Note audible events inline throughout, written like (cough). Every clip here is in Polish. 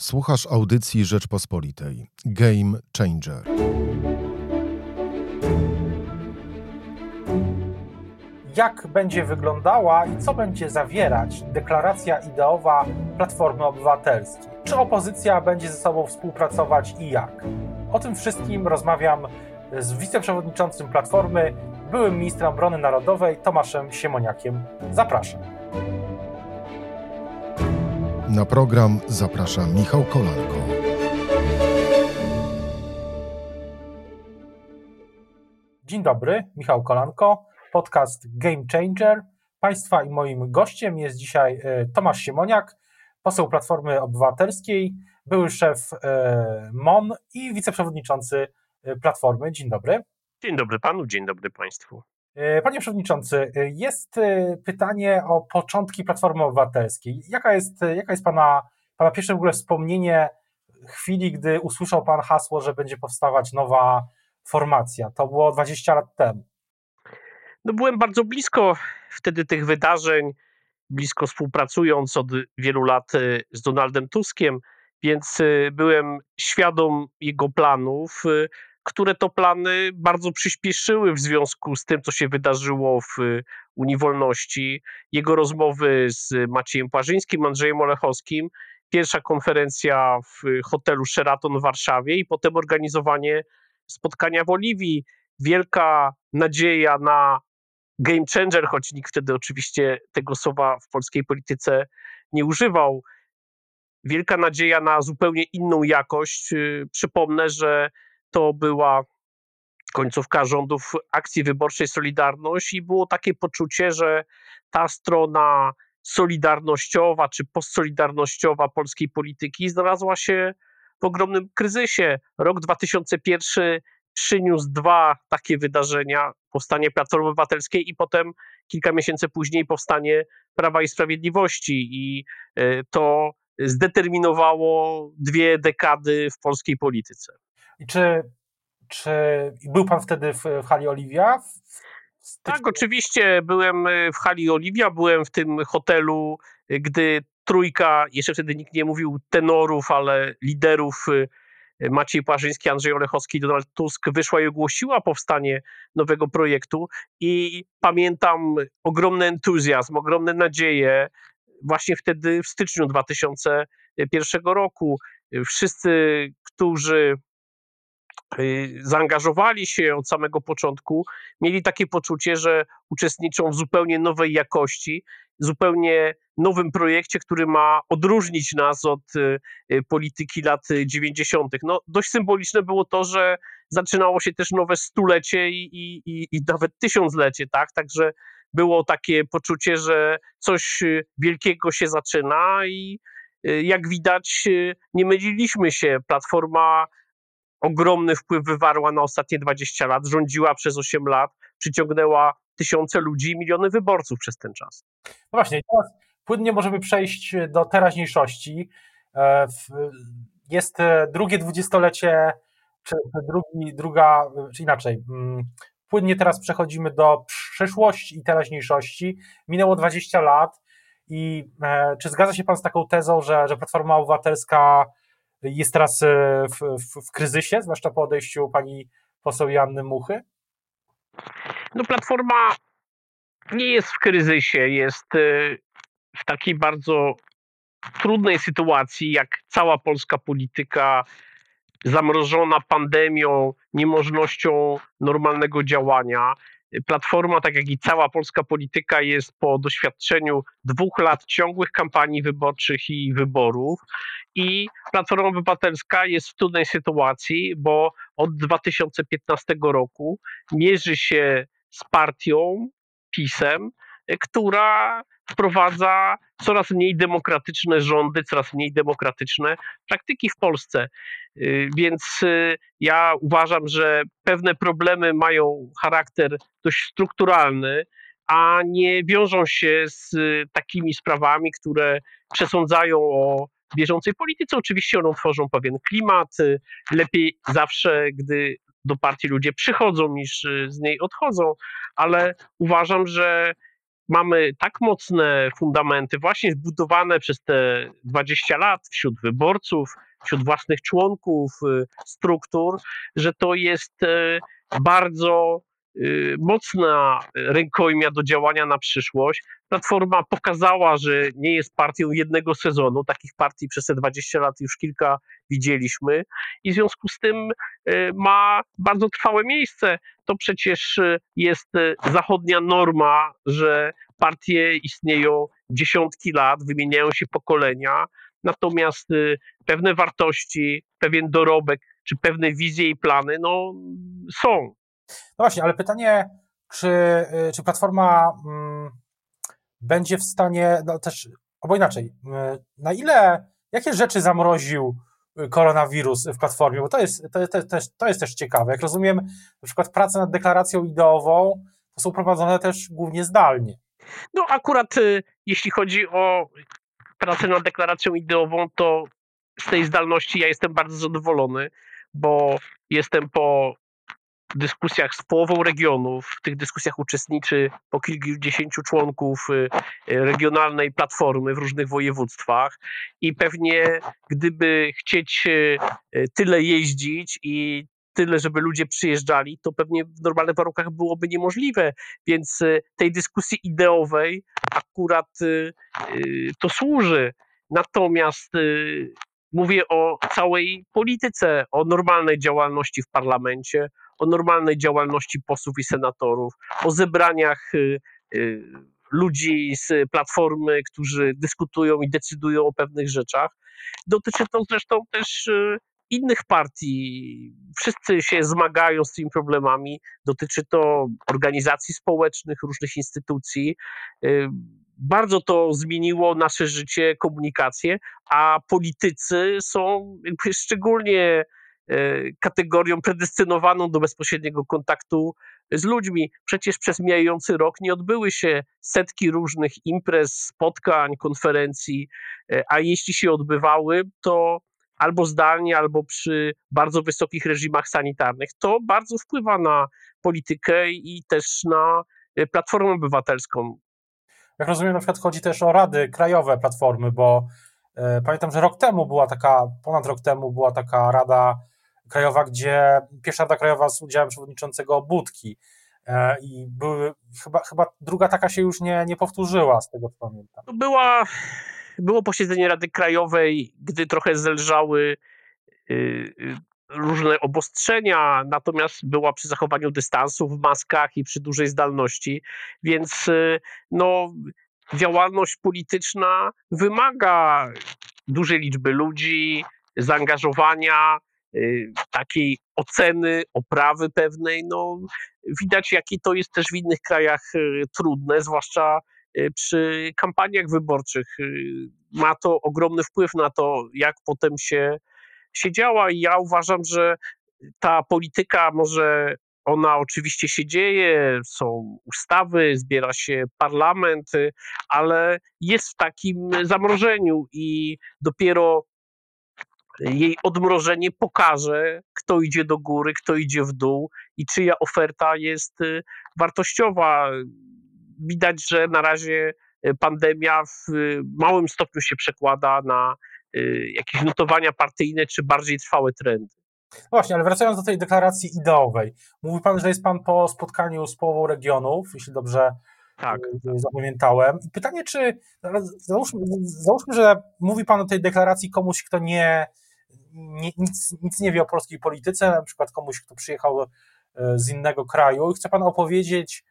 Słuchasz audycji Rzeczpospolitej. Game Changer. Jak będzie wyglądała i co będzie zawierać deklaracja ideowa Platformy Obywatelskiej? Czy opozycja będzie ze sobą współpracować i jak? O tym wszystkim rozmawiam z wiceprzewodniczącym Platformy, byłym ministrem obrony narodowej Tomaszem Siemoniakiem. Zapraszam. Na program zaprasza Michał Kolanko. Dzień dobry, Michał Kolanko, podcast Game Changer. Państwa i moim gościem jest dzisiaj e, Tomasz Siemoniak, poseł Platformy Obywatelskiej, były szef e, MON i wiceprzewodniczący e, Platformy. Dzień dobry. Dzień dobry panu, dzień dobry państwu. Panie Przewodniczący, jest pytanie o początki Platformy Obywatelskiej. Jaka jest, jaka jest pana, pana pierwsze w ogóle wspomnienie chwili, gdy usłyszał Pan hasło, że będzie powstawać nowa formacja? To było 20 lat temu. No byłem bardzo blisko wtedy tych wydarzeń, blisko współpracując od wielu lat z Donaldem Tuskiem, więc byłem świadom jego planów które to plany bardzo przyspieszyły w związku z tym, co się wydarzyło w y, Unii Wolności. Jego rozmowy z Maciejem Płażyńskim, Andrzejem Olechowskim, pierwsza konferencja w hotelu Sheraton w Warszawie i potem organizowanie spotkania w Oliwii. Wielka nadzieja na game changer, choć nikt wtedy oczywiście tego słowa w polskiej polityce nie używał. Wielka nadzieja na zupełnie inną jakość. Y, przypomnę, że to była końcówka rządów akcji wyborczej Solidarność i było takie poczucie, że ta strona solidarnościowa czy postsolidarnościowa polskiej polityki znalazła się w ogromnym kryzysie. Rok 2001 przyniósł dwa takie wydarzenia: powstanie Platformy Obywatelskiej i potem kilka miesięcy później powstanie Prawa i Sprawiedliwości. I e, to zdeterminowało dwie dekady w polskiej polityce. I czy, czy był pan wtedy w, w hali Oliwia? Tak, oczywiście byłem e, w hali Oliwia, byłem w tym hotelu, e, gdy trójka, jeszcze wtedy nikt nie mówił tenorów, ale liderów e, Maciej Płażyński, Andrzej Olechowski, Donald Tusk wyszła i ogłosiła powstanie nowego projektu i pamiętam ogromny entuzjazm, ogromne nadzieje właśnie wtedy w styczniu 2001 roku. Wszyscy, którzy zaangażowali się od samego początku, mieli takie poczucie, że uczestniczą w zupełnie nowej jakości, zupełnie nowym projekcie, który ma odróżnić nas od y, y, polityki lat 90. No, dość symboliczne było to, że zaczynało się też nowe stulecie i, i, i nawet tysiąclecie, tak? Także było takie poczucie, że coś wielkiego się zaczyna i jak widać, nie myliliśmy się. Platforma ogromny wpływ wywarła na ostatnie 20 lat, rządziła przez 8 lat, przyciągnęła tysiące ludzi i miliony wyborców przez ten czas. No właśnie, teraz płynnie możemy przejść do teraźniejszości. E, jest e, drugie dwudziestolecie, czy drugi, druga, czy inaczej. Mm, płynnie teraz przechodzimy do przeszłości i teraźniejszości. Minęło 20 lat i e, czy zgadza się Pan z taką tezą, że, że Platforma Obywatelska jest teraz e, w, w, w kryzysie, zwłaszcza po odejściu pani poseł Janny Muchy? No Platforma nie jest w kryzysie, jest e, w takiej bardzo trudnej sytuacji, jak cała polska polityka, zamrożona pandemią, niemożnością normalnego działania. Platforma, tak jak i cała polska polityka, jest po doświadczeniu dwóch lat ciągłych kampanii wyborczych i wyborów. I Platforma Obywatelska jest w trudnej sytuacji, bo od 2015 roku mierzy się z partią, PiSem, która wprowadza coraz mniej demokratyczne rządy, coraz mniej demokratyczne praktyki w Polsce. Y, więc y, ja uważam, że pewne problemy mają charakter dość strukturalny, a nie wiążą się z takimi sprawami, które przesądzają o bieżącej polityce. Oczywiście one tworzą pewien klimat. Lepiej zawsze, gdy do partii ludzie przychodzą niż z niej odchodzą, ale uważam, że mamy tak mocne fundamenty, właśnie zbudowane przez te 20 lat wśród wyborców, wśród własnych członków y, struktur, że to jest y, bardzo y, mocna rękojmia do działania na przyszłość. Platforma pokazała, że nie jest partią jednego sezonu. Takich partii przez te 20 lat już kilka widzieliśmy i w związku z tym ma bardzo trwałe miejsce. To przecież jest zachodnia norma, że partie istnieją dziesiątki lat, wymieniają się pokolenia, natomiast pewne wartości, pewien dorobek, czy pewne wizje i plany no, są. No właśnie, ale pytanie, czy, y, czy Platforma mm, będzie w stanie, no też, albo inaczej, y, na ile, jakie rzeczy zamroził y, koronawirus w Platformie, bo to jest, to, to, to, to jest też ciekawe. Jak rozumiem, na przykład prace nad deklaracją ideową to są prowadzone też głównie zdalnie. No akurat jeśli chodzi o pracę nad deklaracją ideową, to z tej zdalności ja jestem bardzo zadowolony, bo jestem po dyskusjach z połową regionów. W tych dyskusjach uczestniczy po kilkudziesięciu członków y, y, regionalnej platformy w różnych województwach i pewnie gdyby chcieć y, tyle jeździć i tyle, żeby ludzie przyjeżdżali, to pewnie w normalnych warunkach byłoby niemożliwe. Więc tej dyskusji ideowej akurat to służy. Natomiast Mówię o całej polityce, o normalnej działalności w parlamencie, o normalnej działalności posłów i senatorów, o zebraniach y, y, ludzi z platformy, którzy dyskutują i decydują o pewnych rzeczach. Dotyczy to zresztą też y, innych partii. Wszyscy się zmagają z tymi problemami. Dotyczy to organizacji społecznych, różnych instytucji bardzo to zmieniło nasze życie, komunikację, a politycy są szczególnie kategorią predestynowaną do bezpośredniego kontaktu z ludźmi. Przecież przez mijający rok nie odbyły się setki różnych imprez, spotkań, konferencji, e, a jeśli się odbywały, to albo zdalnie, albo przy bardzo wysokich reżimach sanitarnych. To bardzo wpływa na politykę i też na e, Platformę Obywatelską. Jak rozumiem, na przykład chodzi też o rady krajowe Platformy, bo e, pamiętam, że rok temu była taka, ponad rok temu była taka rada krajowa, gdzie pierwsza rada krajowa z udziałem przewodniczącego Budki e, i były, chyba, chyba druga taka się już nie, nie powtórzyła, z tego co pamiętam. Była, było posiedzenie Rady Krajowej, gdy trochę zelżały y, y, różne obostrzenia, natomiast była przy zachowaniu dystansu w maskach i przy dużej zdalności, więc y, no, działalność polityczna wymaga dużej liczby ludzi, zaangażowania, takiej oceny, oprawy pewnej. No, widać, jakie to jest też w innych krajach y, trudne, zwłaszcza przy kampaniach wyborczych. Ma to ogromny wpływ na to, jak potem się się działa i ja uważam, że ta polityka może ona oczywiście się dzieje, są ustawy, zbiera się parlament, ale jest w takim zamrożeniu i dopiero jej odmrożenie pokaże, kto idzie do góry, kto idzie w dół i czyja oferta jest wartościowa. Widać, że na razie pandemia w małym stopniu się przekłada na Y, jakieś notowania partyjne, czy bardziej trwałe trendy. Właśnie, ale wracając do tej deklaracji ideowej. Mówi Pan, że jest Pan po spotkaniu z połową regionów, jeśli dobrze tak, y, tak. zapamiętałem. I pytanie, czy załóżmy, załóżmy, że mówi Pan o tej deklaracji komuś, kto nie, nie, nic, nic nie wie o polskiej polityce, na przykład komuś, kto przyjechał e, z innego kraju i chce Pan opowiedzieć,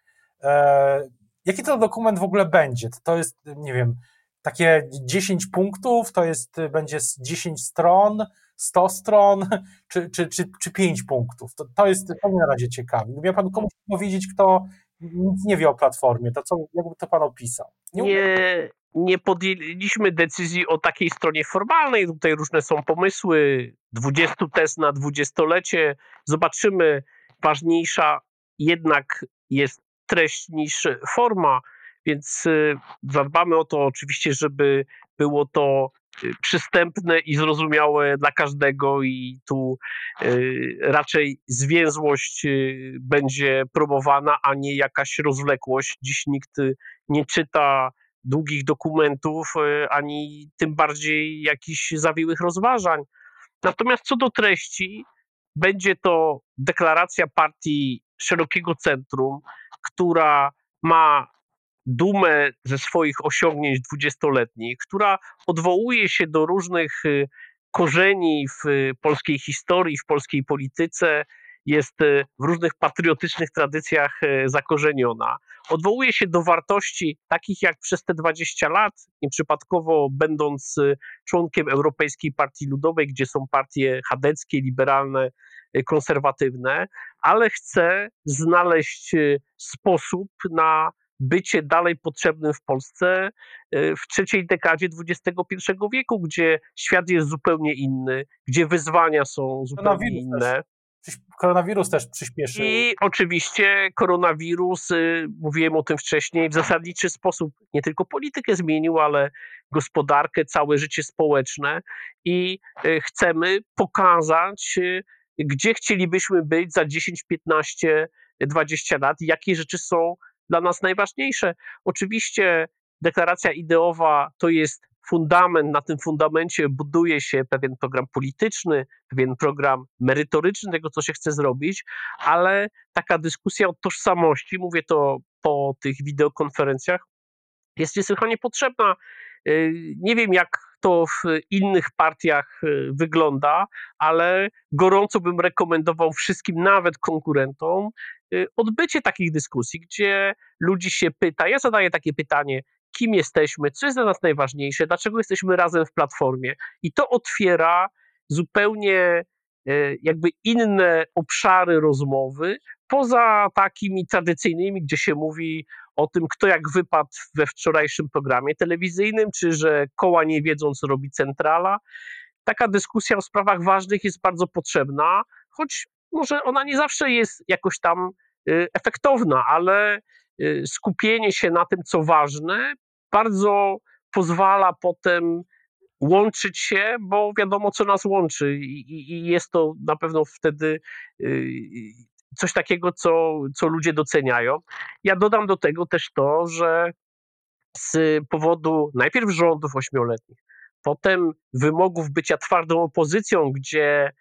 e, jaki to dokument w ogóle będzie. To jest, nie wiem, takie 10 punktów to jest, będzie 10 stron, 100 stron, (laughs) czy, czy, czy, czy 5 punktów. To, to jest to mnie na razie ciekawi. Ja panu komuś powiedzieć, kto nic nie wie o platformie, to co, jakby to pan opisał? Nie, nie, nie podjęliśmy decyzji o takiej stronie formalnej. Tutaj różne są pomysły. 20 test na dwudziestolecie. Zobaczymy. Ważniejsza jednak jest treść niż forma. Więc y, zadbamy o to oczywiście, żeby było to przystępne i zrozumiałe dla każdego, i tu raczej zwięzłość będzie promowana, a nie jakaś rozwlekłość. Dziś nikt nie czyta długich dokumentów, ani tym bardziej jakichś zawiłych rozważań. Natomiast co do treści, będzie to deklaracja partii szerokiego centrum, która ma dumę ze swoich osiągnięć dwudziestoletnich, która odwołuje się do różnych y, korzeni w y, polskiej historii, w polskiej polityce, jest y, w różnych patriotycznych tradycjach zakorzeniona. Odwołuje się do wartości takich jak przez te 20 lat, nieprzypadkowo będąc członkiem Europejskiej Partii Ludowej, gdzie są partie chadeckie, liberalne, konserwatywne, ale chce znaleźć sposób na bycie dalej potrzebnym w Polsce e, w trzeciej dekadzie XXI wieku, gdzie świat jest zupełnie inny, gdzie wyzwania są zupełnie inne. Koronawirus też przyspieszył. I oczywiście koronawirus, y, mówiłem o tym wcześniej, w zasadniczy sposób nie tylko politykę zmienił, ale gospodarkę, całe życie społeczne i y, chcemy pokazać, y, gdzie chcielibyśmy być za 10, 15, 20 lat, jakie rzeczy są dla nas najważniejsze. Oczywiście deklaracja ideowa to jest fundament, na tym fundamencie buduje się pewien program polityczny, pewien program merytoryczny tego, co się chce zrobić, ale taka dyskusja o tożsamości, mówię to po tych wideokonferencjach, jest niesłychanie potrzebna. Y, nie wiem, jak to w innych partiach y, wygląda, ale gorąco bym rekomendował wszystkim, nawet konkurentom, y, odbycie takich dyskusji, gdzie ludzi się pyta. Ja zadaję takie pytanie, kim jesteśmy, co jest dla nas najważniejsze, dlaczego jesteśmy razem w platformie. I to otwiera zupełnie jakby inne obszary rozmowy, poza takimi tradycyjnymi, gdzie się mówi o tym, kto jak wypadł we wczorajszym programie telewizyjnym, czy że koła nie wiedzą, co robi centrala. Taka dyskusja o sprawach ważnych jest bardzo potrzebna, choć może ona nie zawsze jest jakoś tam y, efektowna, ale y, skupienie się na tym, co ważne, bardzo pozwala potem łączyć się, bo wiadomo, co nas łączy, i, i jest to na pewno wtedy y, coś takiego, co, co ludzie doceniają. Ja dodam do tego też to, że z powodu najpierw rządów ośmioletnich, potem wymogów bycia twardą opozycją, gdzie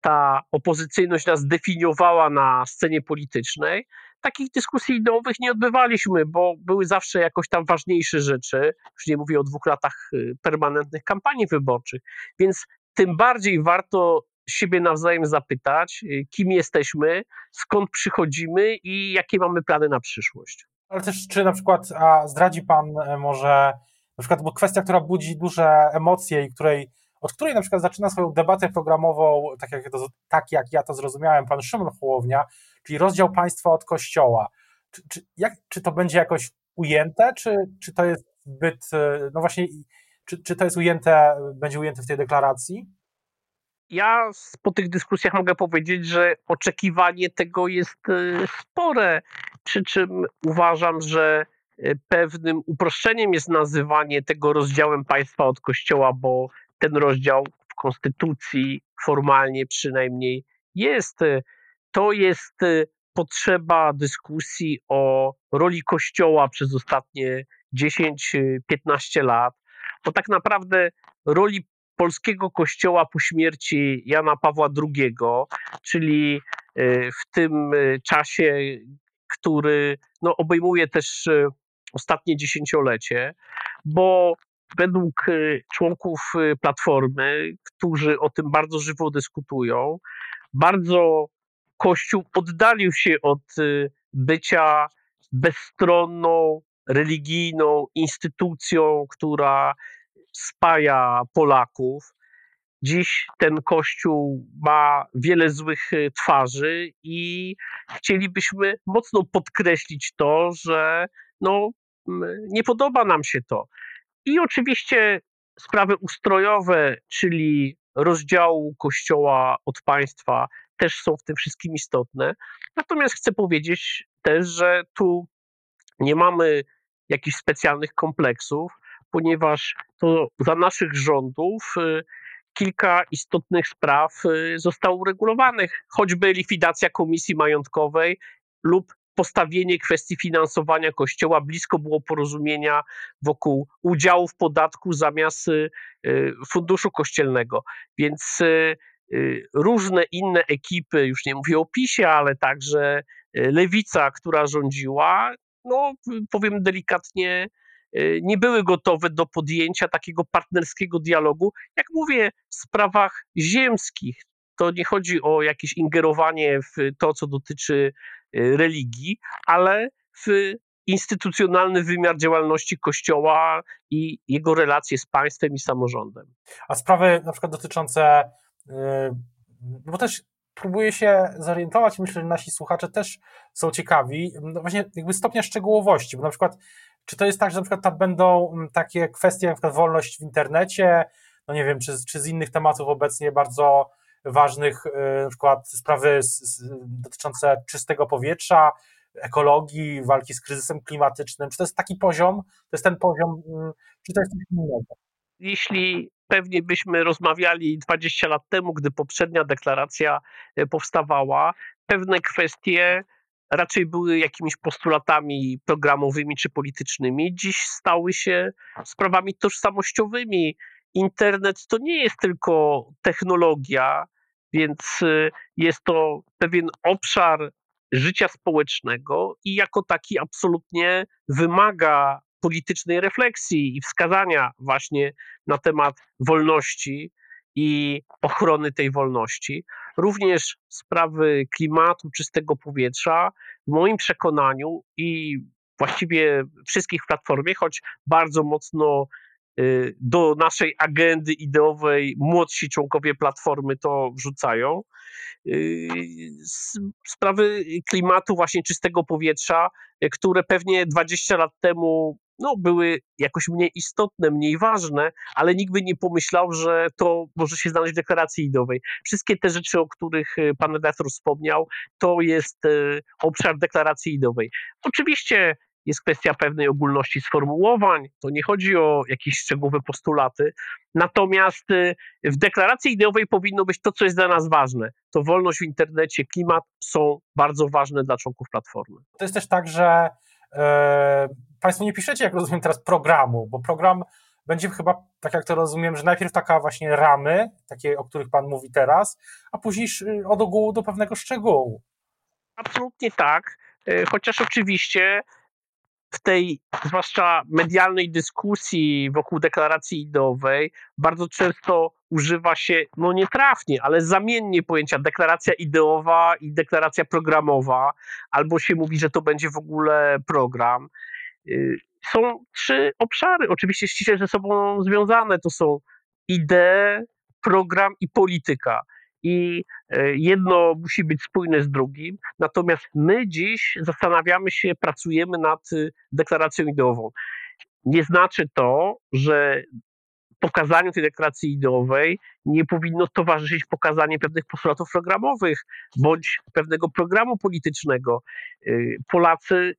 ta opozycyjność nas definiowała na scenie politycznej, takich dyskusji ideowych nie odbywaliśmy, bo były zawsze jakoś tam ważniejsze rzeczy. Już nie mówię o dwóch latach y, permanentnych kampanii wyborczych. Więc tym bardziej warto siebie nawzajem zapytać, y, kim jesteśmy, skąd przychodzimy i jakie mamy plany na przyszłość. Ale też, czy na przykład a zdradzi Pan e, może, na przykład, bo kwestia, która budzi duże emocje i której, od której na przykład zaczyna swoją debatę programową, tak jak, to, tak jak ja to zrozumiałem, Pan Szymon Hołownia, czyli rozdział państwa od kościoła. Czy, czy, jak, czy to będzie jakoś ujęte, czy, czy to jest zbyt, e, no właśnie, czy, czy to jest ujęte, będzie ujęte w tej deklaracji? ja po tych dyskusjach mogę powiedzieć, że oczekiwanie tego jest e, spore, przy czym uważam, że e, pewnym uproszczeniem jest nazywanie tego rozdziałem państwa od kościoła, bo ten rozdział w konstytucji formalnie przynajmniej jest. To jest potrzeba dyskusji o roli kościoła przez ostatnie 10-15 lat, bo tak naprawdę roli polskiego kościoła po śmierci Jana Pawła II, czyli e, w tym czasie, który no, obejmuje też ostatnie dziesięciolecie, bo według członków Platformy, którzy o tym bardzo żywo dyskutują, bardzo Kościół oddalił się od bycia bezstronną, religijną instytucją, która spaja Polaków. Dziś ten kościół ma wiele złych e, twarzy i chcielibyśmy mocno podkreślić to, że no, nie podoba nam się to. I oczywiście sprawy ustrojowe, czyli rozdziału kościoła od państwa, też są w tym wszystkim istotne. Natomiast chcę powiedzieć też, że tu nie mamy jakichś specjalnych kompleksów, ponieważ to za naszych rządów kilka istotnych spraw zostało uregulowanych, choćby likwidacja komisji majątkowej lub postawienie kwestii finansowania kościoła blisko było porozumienia wokół udziału w podatku zamiast funduszu kościelnego. Więc różne inne ekipy, już nie mówię o PiSie, ale także lewica, która rządziła, no powiem delikatnie, nie były gotowe do podjęcia takiego partnerskiego dialogu. Jak mówię, w sprawach ziemskich, to nie chodzi o jakieś ingerowanie w to, co dotyczy religii, ale w instytucjonalny wymiar działalności Kościoła i jego relacje z państwem i samorządem. A sprawy na przykład dotyczące, bo też próbuję się zorientować, myślę, że nasi słuchacze też są ciekawi, no właśnie jakby stopnia szczegółowości, bo na przykład czy to jest tak, że na przykład tam będą takie kwestie, na przykład wolność w internecie, no nie wiem, czy, czy z innych tematów obecnie bardzo ważnych, na przykład sprawy dotyczące czystego powietrza, ekologii, walki z kryzysem klimatycznym, czy to jest taki poziom, to jest ten poziom, czy to jest coś innego? Jeśli pewnie byśmy rozmawiali 20 lat temu, gdy poprzednia deklaracja e, powstawała, pewne kwestie raczej były jakimiś postulatami programowymi czy politycznymi, dziś stały się sprawami tożsamościowymi. Internet to nie jest tylko technologia, więc e, jest to pewien obszar życia społecznego i jako taki absolutnie wymaga politycznej refleksji i wskazania właśnie na temat wolności i ochrony tej wolności. Również sprawy klimatu, czystego powietrza, w moim przekonaniu i właściwie wszystkich w platformie, choć bardzo mocno y, do naszej agendy ideowej młodsi członkowie platformy to wrzucają. Y, sprawy klimatu, właśnie czystego powietrza, y, które pewnie 20 lat temu no, były jakoś mniej istotne, mniej ważne, ale nikt by nie pomyślał, że to może się znaleźć w deklaracji idowej. Wszystkie te rzeczy, o których pan redaktor wspomniał, to jest obszar deklaracji idowej. Oczywiście jest kwestia pewnej ogólności sformułowań, to nie chodzi o jakieś szczegółowe postulaty, natomiast e, w deklaracji ideowej powinno być to, co jest dla nas ważne. To wolność w internecie, klimat są bardzo ważne dla członków Platformy. To jest też tak, że e, Państwo nie piszecie, jak rozumiem teraz, programu, bo program będzie chyba, tak jak to rozumiem, że najpierw taka właśnie ramy, takie, o których Pan mówi teraz, a później od ogółu do pewnego szczegółu. Absolutnie tak, e, chociaż oczywiście w tej zwłaszcza medialnej dyskusji wokół deklaracji ideowej bardzo często używa się, no nietrafnie, ale zamiennie pojęcia deklaracja ideowa i deklaracja programowa, albo się mówi, że to będzie w ogóle program. Y, są trzy obszary, oczywiście ściśle ze sobą związane. To są idee, program i polityka. I e, jedno musi być spójne z drugim. Natomiast my dziś zastanawiamy się, pracujemy nad y, deklaracją ideową. Nie znaczy to, że pokazaniu tej deklaracji ideowej nie powinno towarzyszyć pokazanie pewnych postulatów programowych bądź pewnego programu politycznego. Y, Polacy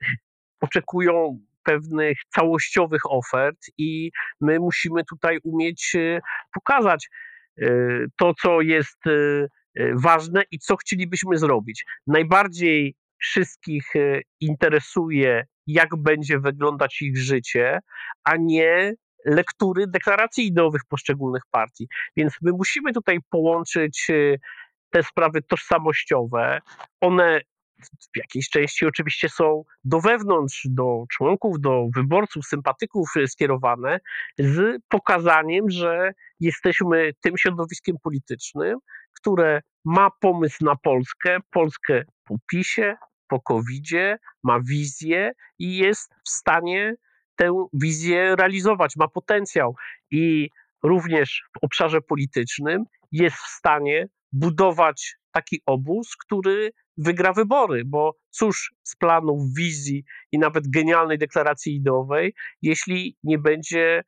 oczekują pewnych całościowych ofert i my musimy tutaj umieć e, pokazać to, co jest e, ważne i co chcielibyśmy zrobić. Najbardziej wszystkich interesuje, jak będzie wyglądać ich życie, a nie lektury deklaracji ideowych poszczególnych partii. Więc my musimy tutaj połączyć te sprawy tożsamościowe. One w jakiejś części oczywiście są do wewnątrz, do członków, do wyborców, sympatyków e, skierowane, z pokazaniem, że jesteśmy tym środowiskiem politycznym, które ma pomysł na Polskę, Polskę po PiSie, po covid ma wizję i jest w stanie tę wizję realizować, ma potencjał. I również w obszarze politycznym jest w stanie budować taki obóz, który wygra wybory, bo cóż z planów, wizji i nawet genialnej deklaracji ideowej, jeśli nie będzie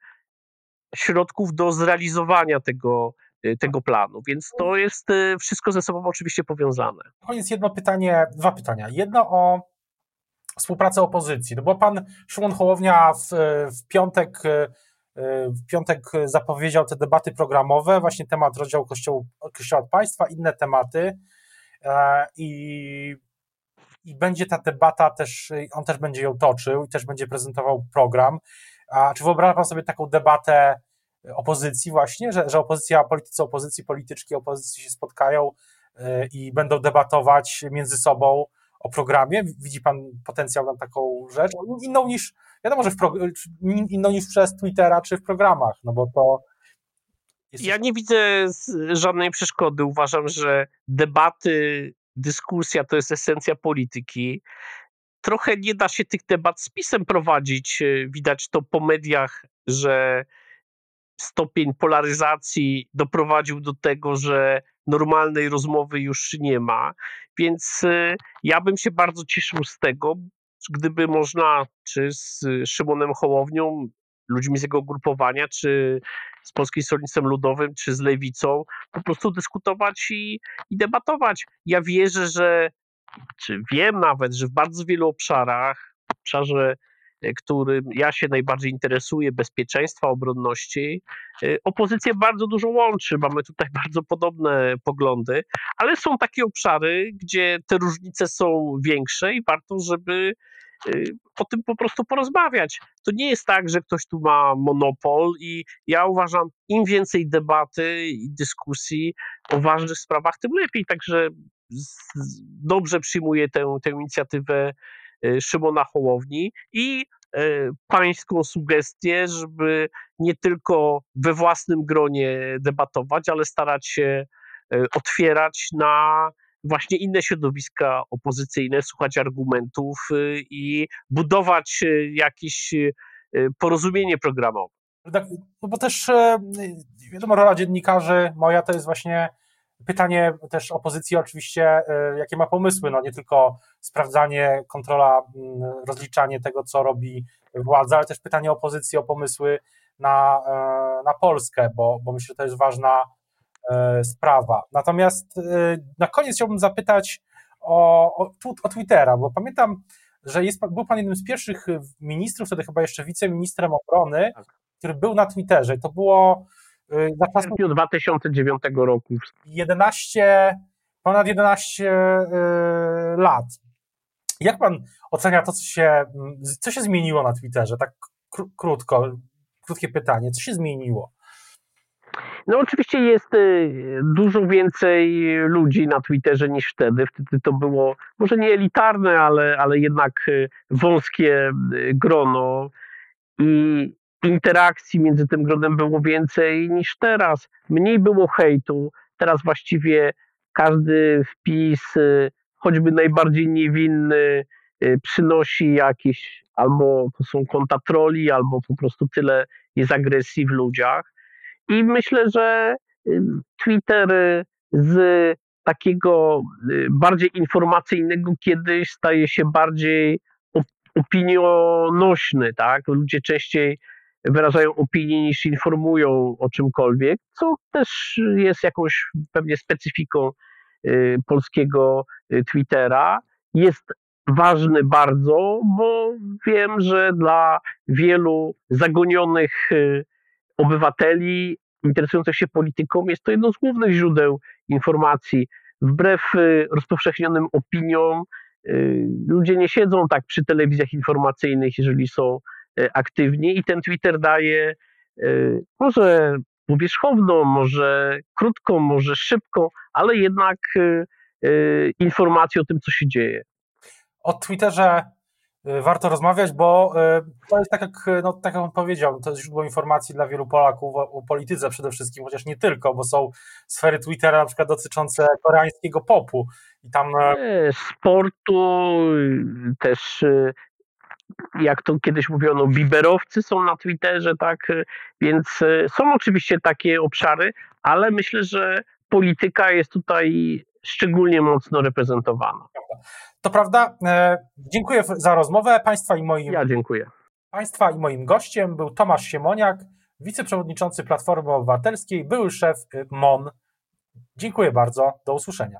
środków do zrealizowania tego, y, tego planu. Więc to jest y, wszystko ze sobą oczywiście powiązane. Koniec jedno pytanie, dwa pytania. Jedno o współpracę opozycji. No bo pan Szymon Hołownia w, w piątek y, w piątek zapowiedział te debaty programowe, właśnie temat rozdziału Kościoła, Kościoła od państwa, inne tematy i, i będzie ta debata też, on też będzie ją toczył i też będzie prezentował program. A czy wyobraża pan sobie taką debatę opozycji właśnie, że, że opozycja, politycy opozycji, polityczki opozycji się spotkają i będą debatować między sobą o programie? Widzi Pan potencjał na taką rzecz? Inną niż, wiadomo, że w pro, inną niż przez Twittera czy w programach, no bo to. Ja nie widzę żadnej przeszkody. Uważam, że debaty, dyskusja to jest esencja polityki. Trochę nie da się tych debat z pisem prowadzić. Widać to po mediach, że stopień polaryzacji doprowadził do tego, że normalnej rozmowy już nie ma. Więc y, ja bym się bardzo cieszył z tego, gdyby można, czy z Szymonem Hołownią, ludźmi z jego grupowania, czy z Polskim Stronnictwem Ludowym, czy z Lewicą, po prostu dyskutować i, i debatować. Ja wierzę, że, czy wiem nawet, że w bardzo wielu obszarach, obszarze którym ja się najbardziej interesuję, bezpieczeństwa, obronności, e, opozycję bardzo dużo łączy. Mamy tutaj (laughs) bardzo podobne poglądy, ale są takie obszary, gdzie te różnice są większe i warto, żeby e, o tym po prostu porozmawiać. To nie jest tak, że ktoś tu ma monopol i ja uważam, im więcej debaty i dyskusji o ważnych sprawach, tym lepiej. Także dobrze przyjmuję tę, tę inicjatywę Szymona Hołowni i E, pańską sugestię, żeby nie tylko we własnym gronie debatować, ale starać się e, otwierać na właśnie inne środowiska opozycyjne, słuchać argumentów e, i budować jakieś porozumienie programowe. Tak, no bo też wiadomo, rola dziennikarzy moja to jest właśnie Pytanie też opozycji oczywiście, e, jakie ma pomysły, no nie tylko sprawdzanie, kontrola, mm, rozliczanie tego, co robi władza, ale też pytanie opozycji o pomysły na, e, na Polskę, bo, bo myślę, że to jest ważna e, sprawa. Natomiast na koniec chciałbym zapytać o, o, o Twittera, bo pamiętam, że jest, był pan jednym z pierwszych ministrów, wtedy chyba jeszcze wiceministrem obrony, tak. który był na Twitterze. To było za czasów 2009 roku. 11, ponad 11 y, lat. Jak pan ocenia to, co się, co się zmieniło na Twitterze? Tak krótko, krótkie pytanie. Co się zmieniło? No oczywiście jest y, dużo więcej ludzi na Twitterze niż wtedy. Wtedy to było może nie elitarne, ale, ale jednak wąskie grono. I interakcji między tym gronem było więcej niż teraz. Mniej było hejtu. Teraz właściwie każdy wpis, y, choćby najbardziej niewinny, y, przynosi jakieś albo to są konta troli, albo po prostu tyle jest agresji w ludziach. I myślę, że y, Twitter z takiego bardziej informacyjnego kiedyś staje się bardziej opinionośny, tak? Ludzie częściej wyrażają opinie niż informują o czymkolwiek, co też jest jakąś pewnie specyfiką y, polskiego y, Twittera. Jest ważny bardzo, bo wiem, że dla wielu zagonionych y, obywateli interesujących się polityką jest to jedno z głównych źródeł informacji. Wbrew rozpowszechnionym opiniom, ludzie nie siedzą tak przy telewizjach informacyjnych, jeżeli są aktywni i ten Twitter daje e, może powierzchowną, może krótką, może szybką, ale jednak e, informację o tym, co się dzieje. O Twitterze warto rozmawiać, bo to jest tak jak, no, tak jak on powiedział, to jest źródło informacji dla wielu Polaków o, o polityce przede wszystkim, chociaż nie tylko, bo są sfery Twittera na przykład dotyczące koreańskiego popu i tam... Sportu, też jak to kiedyś mówiono, biberowcy są na Twitterze, tak? Więc e, są oczywiście takie obszary, ale myślę, że polityka jest tutaj szczególnie mocno reprezentowana. To prawda. E, dziękuję za rozmowę Państwa i moim. Ja dziękuję. Państwa i moim gościem był Tomasz Siemoniak, wiceprzewodniczący Platformy Obywatelskiej, były szef MON. Dziękuję bardzo. Do usłyszenia.